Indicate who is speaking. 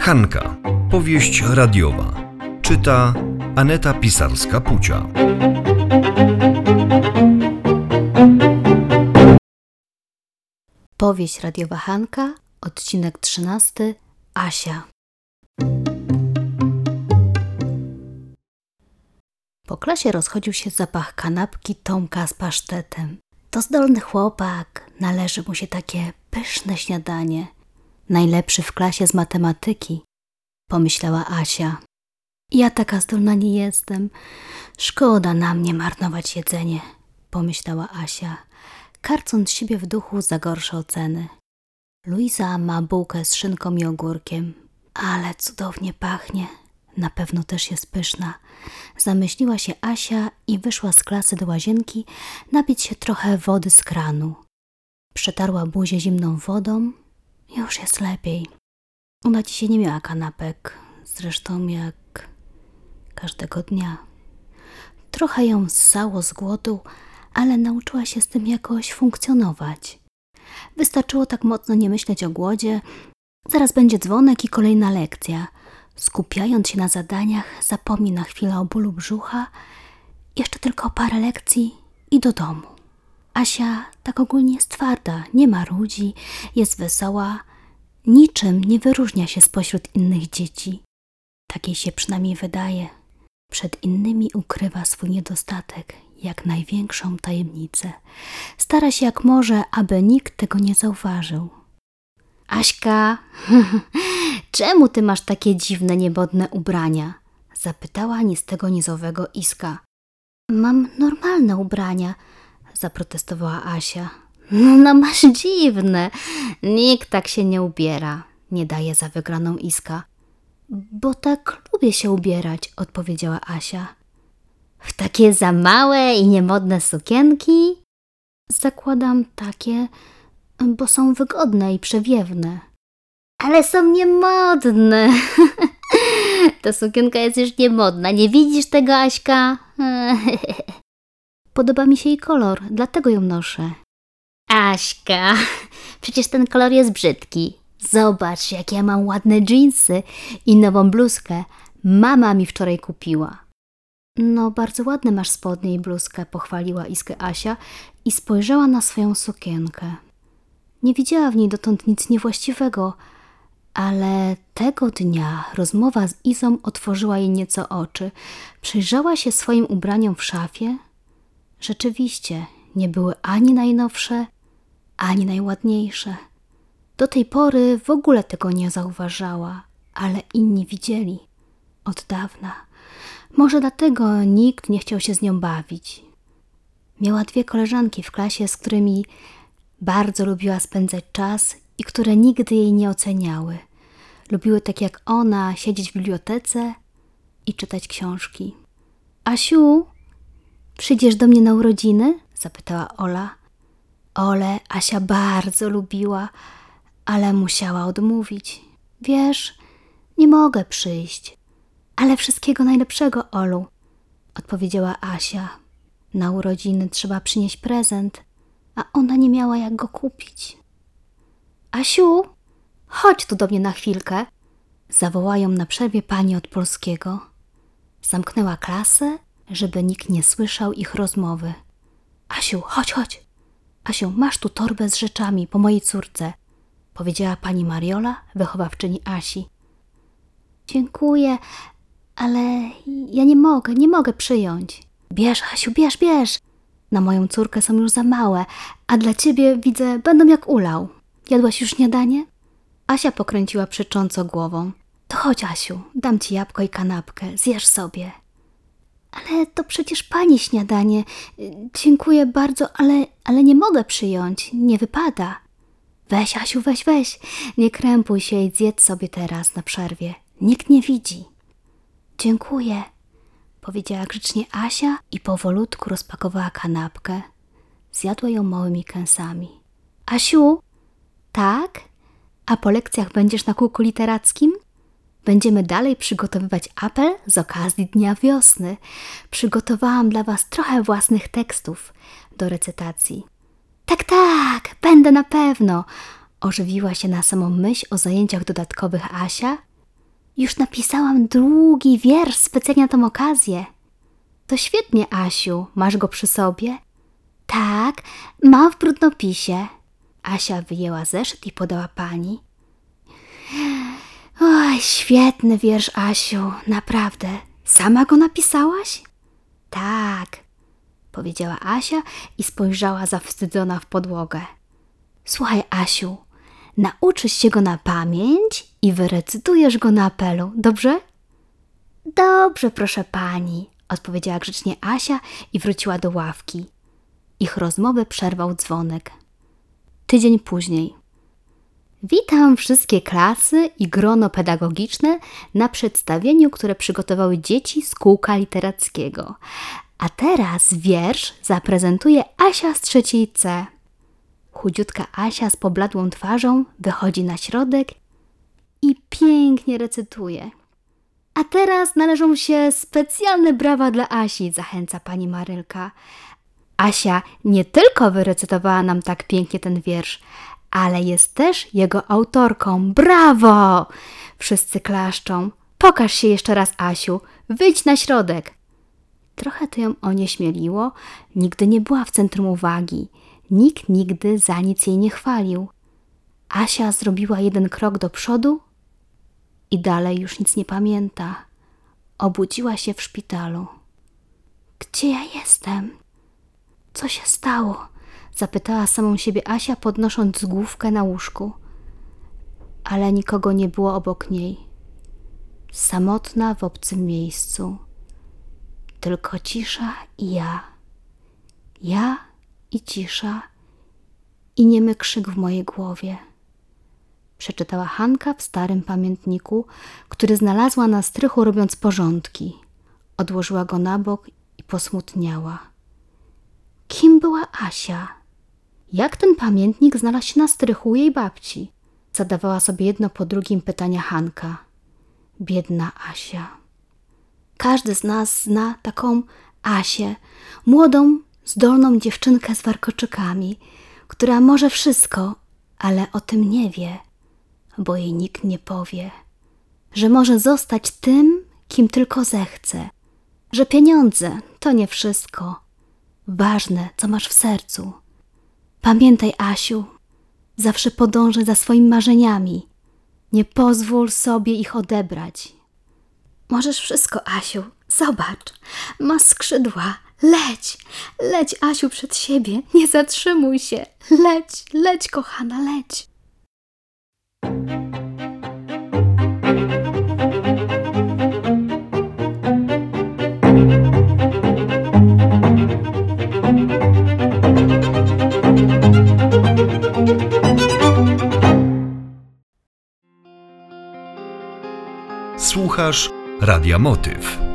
Speaker 1: Hanka. Powieść radiowa. Czyta Aneta Pisarska-Pucia.
Speaker 2: Powieść radiowa Hanka, odcinek 13. Asia. Po klasie rozchodził się zapach kanapki Tomka z pasztetem. To zdolny chłopak, należy mu się takie pyszne śniadanie. Najlepszy w klasie z matematyki, pomyślała Asia. Ja taka zdolna nie jestem. Szkoda na mnie marnować jedzenie, pomyślała Asia, karcąc siebie w duchu za gorsze oceny. Luiza ma bułkę z szynką i ogórkiem, ale cudownie pachnie. Na pewno też jest pyszna. Zamyśliła się Asia i wyszła z klasy do łazienki napić się trochę wody z kranu. Przetarła buzię zimną wodą. Już jest lepiej. Ona dzisiaj nie miała kanapek, zresztą jak każdego dnia. Trochę ją ssało z głodu, ale nauczyła się z tym jakoś funkcjonować. Wystarczyło tak mocno nie myśleć o głodzie. Zaraz będzie dzwonek i kolejna lekcja. Skupiając się na zadaniach, zapomni na chwilę o bólu brzucha. Jeszcze tylko parę lekcji i do domu. Asia tak ogólnie jest twarda, nie ma ludzi, jest wesoła, niczym nie wyróżnia się spośród innych dzieci. Takiej się przynajmniej wydaje. Przed innymi ukrywa swój niedostatek, jak największą tajemnicę. Stara się jak może, aby nikt tego nie zauważył. Aśka, czemu ty masz takie dziwne, niemodne ubrania? Zapytała ni nizowego Iska. Mam normalne ubrania, zaprotestowała Asia. No, no masz dziwne. Nikt tak się nie ubiera, nie daje za wygraną Iska. Bo tak lubię się ubierać, odpowiedziała Asia. W takie za małe i niemodne sukienki? Zakładam takie, bo są wygodne i przewiewne. Ale są niemodne. Ta sukienka jest już niemodna. Nie widzisz tego, Aśka? Podoba mi się jej kolor, dlatego ją noszę. Aśka, przecież ten kolor jest brzydki. Zobacz, jakie ja mam ładne dżinsy i nową bluzkę. Mama mi wczoraj kupiła. No, bardzo ładne masz spodnie i bluzkę, pochwaliła Iskę Asia i spojrzała na swoją sukienkę. Nie widziała w niej dotąd nic niewłaściwego, ale tego dnia rozmowa z Izą otworzyła jej nieco oczy. Przyjrzała się swoim ubraniom w szafie. Rzeczywiście, nie były ani najnowsze, ani najładniejsze. Do tej pory w ogóle tego nie zauważała, ale inni widzieli od dawna. Może dlatego nikt nie chciał się z nią bawić. Miała dwie koleżanki w klasie, z którymi bardzo lubiła spędzać czas i które nigdy jej nie oceniały. Lubiły tak jak ona siedzieć w bibliotece i czytać książki. Asiu, przyjdziesz do mnie na urodziny? zapytała Ola. Ole Asia bardzo lubiła, ale musiała odmówić. Wiesz, nie mogę przyjść. Ale wszystkiego najlepszego, Olu, odpowiedziała Asia. Na urodziny trzeba przynieść prezent, a ona nie miała jak go kupić. Asiu, chodź tu do mnie na chwilkę, zawołają na przerwie pani od polskiego. Zamknęła klasę, żeby nikt nie słyszał ich rozmowy. Asiu, chodź, chodź. Asiu, masz tu torbę z rzeczami po mojej córce, powiedziała pani Mariola, wychowawczyni Asi. Dziękuję, ale ja nie mogę, nie mogę przyjąć. Bierz, Asiu, bierz, bierz. Na moją córkę są już za małe, a dla ciebie, widzę, będą jak ulał. Jadłaś już śniadanie? Asia pokręciła przecząco głową. To chodź, Asiu, dam ci jabłko i kanapkę, zjesz sobie. Ale to przecież pani śniadanie. Dziękuję bardzo, ale, ale nie mogę przyjąć, nie wypada. Weź, Asiu, weź, weź. Nie krępuj się i zjedz sobie teraz na przerwie. Nikt nie widzi. Dziękuję, powiedziała grzecznie Asia i powolutku rozpakowała kanapkę. Zjadła ją małymi kęsami. Asiu, tak? A po lekcjach będziesz na kółku literackim? Będziemy dalej przygotowywać apel z okazji Dnia Wiosny. Przygotowałam dla Was trochę własnych tekstów do recytacji. Tak, tak, będę na pewno, Ożywiła się na samą myśl o zajęciach dodatkowych Asia. Już napisałam długi wiersz specjalnie na tą okazję. To świetnie, Asiu. Masz go przy sobie? Tak, mam w brudnopisie. Asia wyjęła zeszyt i podała pani. Oj, świetny wiersz, Asiu, naprawdę. Sama go napisałaś? Tak, powiedziała Asia i spojrzała zawstydzona w podłogę. Słuchaj, Asiu, nauczysz się go na pamięć i wyrecytujesz go na apelu, dobrze? Dobrze, proszę pani, odpowiedziała grzecznie Asia i wróciła do ławki. Ich rozmowę przerwał dzwonek. Tydzień później. Witam wszystkie klasy i grono pedagogiczne na przedstawieniu, które przygotowały dzieci z kółka literackiego. A teraz wiersz zaprezentuje Asia z trzeciej C. Chudziutka Asia z pobladłą twarzą wychodzi na środek i pięknie recytuje. A teraz należą się specjalne brawa dla Asi, zachęca pani Marylka. Asia nie tylko wyrecytowała nam tak pięknie ten wiersz, ale jest też jego autorką. Brawo! Wszyscy klaszczą. Pokaż się jeszcze raz, Asiu. Wyjdź na środek. Trochę to ją onieśmieliło. Nigdy nie była w centrum uwagi. Nikt nigdy za nic jej nie chwalił. Asia zrobiła jeden krok do przodu i dalej już nic nie pamięta. Obudziła się w szpitalu. Gdzie ja jestem? Co się stało? Zapytała samą siebie Asia, podnosząc główkę na łóżku. Ale nikogo nie było obok niej. Samotna w obcym miejscu. Tylko cisza i ja. Ja i cisza i niemy krzyk w mojej głowie. Przeczytała Hanka w starym pamiętniku, który znalazła na strychu robiąc porządki. Odłożyła go na bok i posmutniała. Kim była Asia? Jak ten pamiętnik znalazł się na strychu jej babci? Zadawała sobie jedno po drugim pytania Hanka. Biedna Asia. Każdy z nas zna taką Asię, młodą, zdolną dziewczynkę z warkoczykami, która może wszystko, ale o tym nie wie, bo jej nikt nie powie, że może zostać tym, kim tylko zechce, że pieniądze to nie wszystko, ważne, co masz w sercu. Pamiętaj, Asiu, zawsze podążaj za swoimi marzeniami. Nie pozwól sobie ich odebrać. Możesz wszystko, Asiu. Zobacz, masz skrzydła. Leć, leć, Asiu, przed siebie. Nie zatrzymuj się. Leć, leć, kochana, leć.
Speaker 1: Radia Motyw.